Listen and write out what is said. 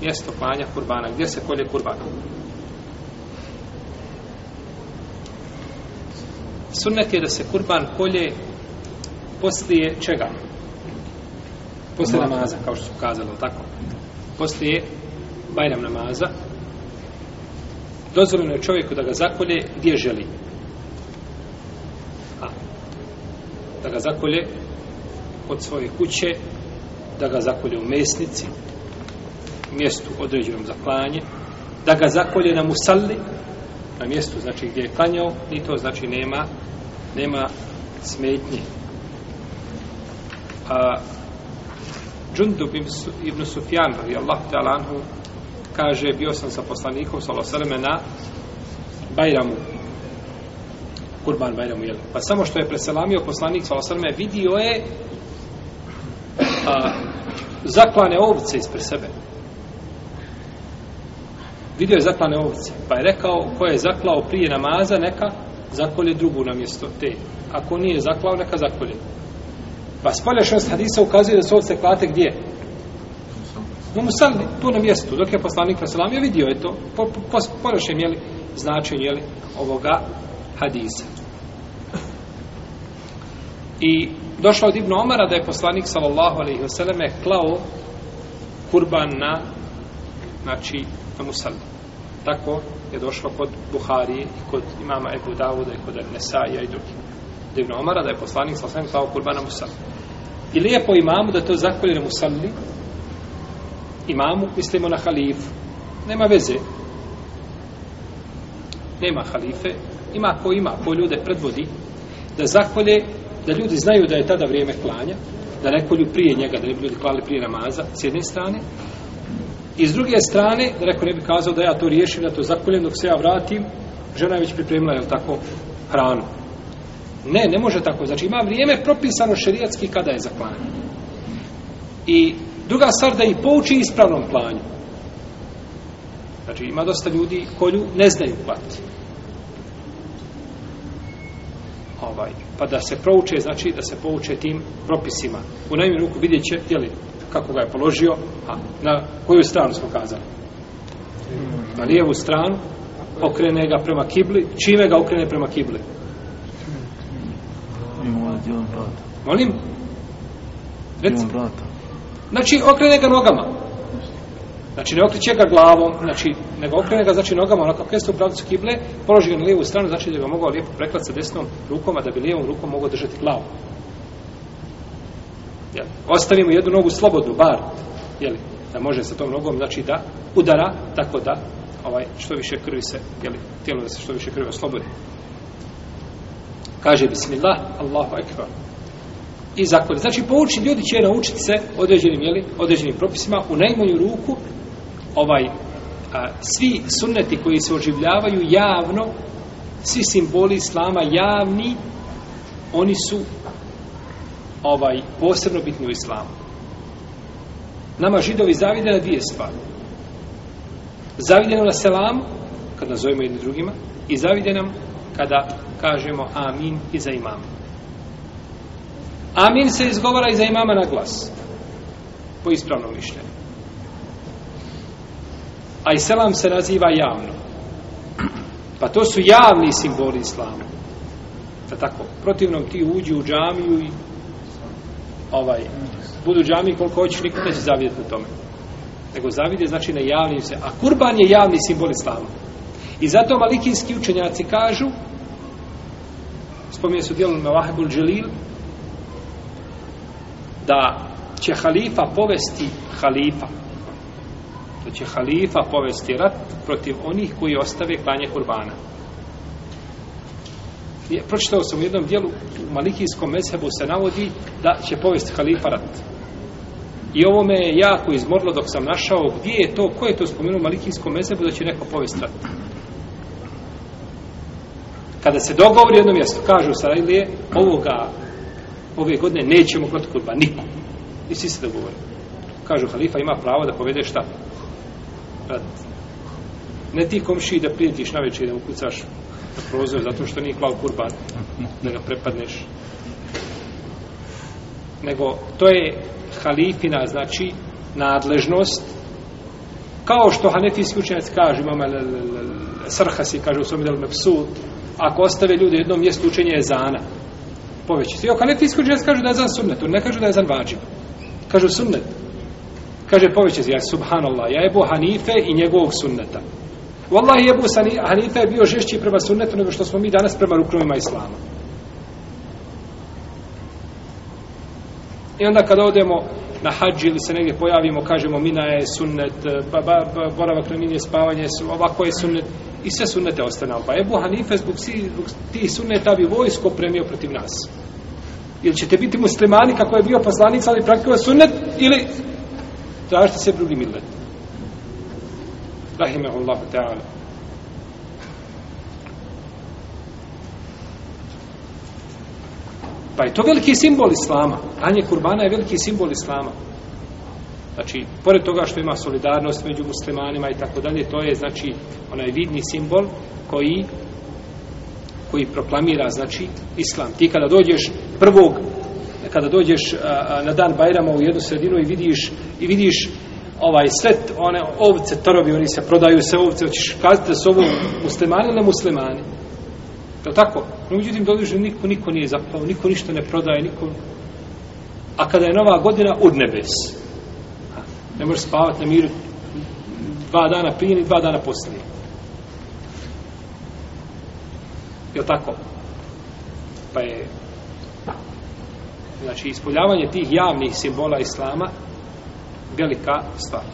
mjesto klanja kurbana, gdje se kolje kurban. Sunnet je da se kurban kolje poslije čega? Poslije namaza, kao što su kazali, tako? Poslije bajram namaza, dozvoljeno je čovjeku da ga zakolje gdje želi. A, da ga zakolje od svoje kuće, da ga zakolje u mesnici, mjestu određenom za klanje, da ga zakolje na musalli, na mjestu znači gdje je klanjao, i to znači nema nema smetnje. A Džundub ibn Sufjan, radi Allah ta'ala anhu, kaže, bio sam sa poslanikom, sallosaleme, na Bajramu, Kurban Bajramu, jel? Pa samo što je preselamio poslanik, sallosaleme, vidio je a, zaklane ovce ispred sebe. Vidio je zaklane ovce. Pa je rekao, ko je zaklao prije namaza, neka zakolje drugu na mjesto te. Ako nije zaklao, neka zakolje. Pa spoljašnost hadisa ukazuje da su ovce klate gdje? No sam tu na mjestu, dok je poslanik Veselam vidio je to, po, po, po jeli, značenju, jeli, ovoga hadisa. I došlo od Ibn Omara da je poslanik sallallahu alaihi vseleme klao kurban na znači na musalli. Tako je došlo kod Buharije i kod imama Ebu Davuda i kod Nesaija i drugi. Divno Omara da je poslanik sa osvijem klao kurban na musalli. I lijepo imamu da to zakolje na musalli imamu, mislimo na halifu. Nema veze. Nema halife. Ima ko ima, ko ljude predvodi da zakolje da ljudi znaju da je tada vrijeme klanja, da ne kolju prije njega, da ne bi ljudi klali prije namaza, s jedne strane, i s druge strane, da neko ne bi kazao da ja to riješim, da to zakoljem dok se ja vratim, žena je već pripremila, je tako, hranu. Ne, ne može tako. Znači, ima vrijeme propisano šerijatski kada je za klanje. I druga stvar da i pouči ispravnom planju. Znači, ima dosta ljudi kolju ne znaju klati. ovaj, pa da se prouče, znači da se pouče tim propisima. U najmjeru ruku vidjet će, jeli, kako ga je položio, a na koju stranu smo kazali? Na lijevu stranu, okrene ga prema kibli, čime ga okrene prema kibli? Molim? Reci. Znači, okrene ga nogama. Znači, ne okriće ga glavom, znači, nego okrene ga, znači, nogama, onako krestu u pravcu kible, položi ga na lijevu stranu, znači da ga mogao lijepo preklat sa desnom rukom, a da bi lijevom rukom mogao držati glavu. Jel? Ostavimo jednu nogu slobodnu, bar, jel? da može sa tom nogom, znači da udara, tako da ovaj, što više krvi se, jel? tijelo da se što više krvi oslobodi. Kaže, bismillah, Allahu ekvar. I zakon. Znači, pouči, ljudi će naučiti se određenim, jeli, određenim propisima u najmanju ruku, ovaj a, svi sunneti koji se oživljavaju javno svi simboli islama javni oni su ovaj posebno bitni u islamu nama židovi zavide na dvije stvari zavide nam na selam kad nazovemo jedni drugima i zavide nam kada kažemo amin i za imama amin se izgovara i za imama na glas po ispravnom mišljenju a i selam se naziva javno. Pa to su javni simboli islama. Da tako, protivnom ti uđi u džamiju i ovaj, budu džami koliko hoćeš, niko neće zavidjeti na tome. Nego zavide znači na javnim se. A kurban je javni simbol islama. I zato malikinski učenjaci kažu, spominje su dijelom Mevahebul Dželil, da će halifa povesti halifa, da će halifa povesti rat protiv onih koji ostave klanje kurbana. Je, pročitao sam u jednom dijelu, u Malikijskom mezhebu se navodi da će povesti halifa rat. I ovo me je jako izmorlo dok sam našao gdje je to, ko je to spomenuo u Malikijskom mezhebu da će neko povesti rat. Kada se dogovori jedno mjesto, kažu Sarajlije, ovoga, ove godine nećemo protiv kurba, niko. I svi se dogovori. Kažu, halifa ima pravo da povede šta? rat. Ne ti komši da prijetiš na večer da mu kucaš na prozor zato što nije klao kurban da ga prepadneš. Nego to je halifina, znači nadležnost kao što hanefijski učenjac kaže, imam Srhasi, kaže u svom delu Mepsut, ako ostave ljude u jednom mjestu učenje je zana, poveći se. I ako hanefijski učenjac kaže da je zan sunnet, on ne kaže da je zan vađib. Kaže sunnet. Kaže poveći se, ja subhanallah, ja je Hanife i njegovog sunneta. Wallahi Ebu Hanife je bio žešći prema sunnetu nego što smo mi danas prema ruknovima Islama. I onda kada odemo na hađi ili se negdje pojavimo, kažemo mina je sunnet, ba, ba, ba, boravak na mini je spavanje, ovako je sunnet, i sve sunnete ostane. Pa Ebu Hanife zbog, si, zbog ti sunneta bi vojsko premio protiv nas. Ili ćete biti muslimani kako je bio poslanik, ali praktikova sunnet, ili tražite se drugi millet rahimehullahu ta'ala. Pa je to veliki simbol islama. Anje kurbana je veliki simbol islama. Znači, pored toga što ima solidarnost među muslimanima i tako dalje, to je, znači, onaj vidni simbol koji koji proklamira, znači, islam. Ti kada dođeš prvog, kada dođeš a, a, na dan Bajrama u jednu sredinu i vidiš, i vidiš ovaj set, one ovce, torovi, oni se prodaju se ovce, hoćeš kazati da su ovo muslimani ili muslimani. Je tako? No, međutim, dođeš niko, niko nije zapao, niko ništa ne prodaje, niko... A kada je nova godina, od nebes. Ne možeš spavati na miru dva dana prije ni dva dana poslije. Je tako? Pa je znači ispoljavanje tih javnih simbola islama velika stvar.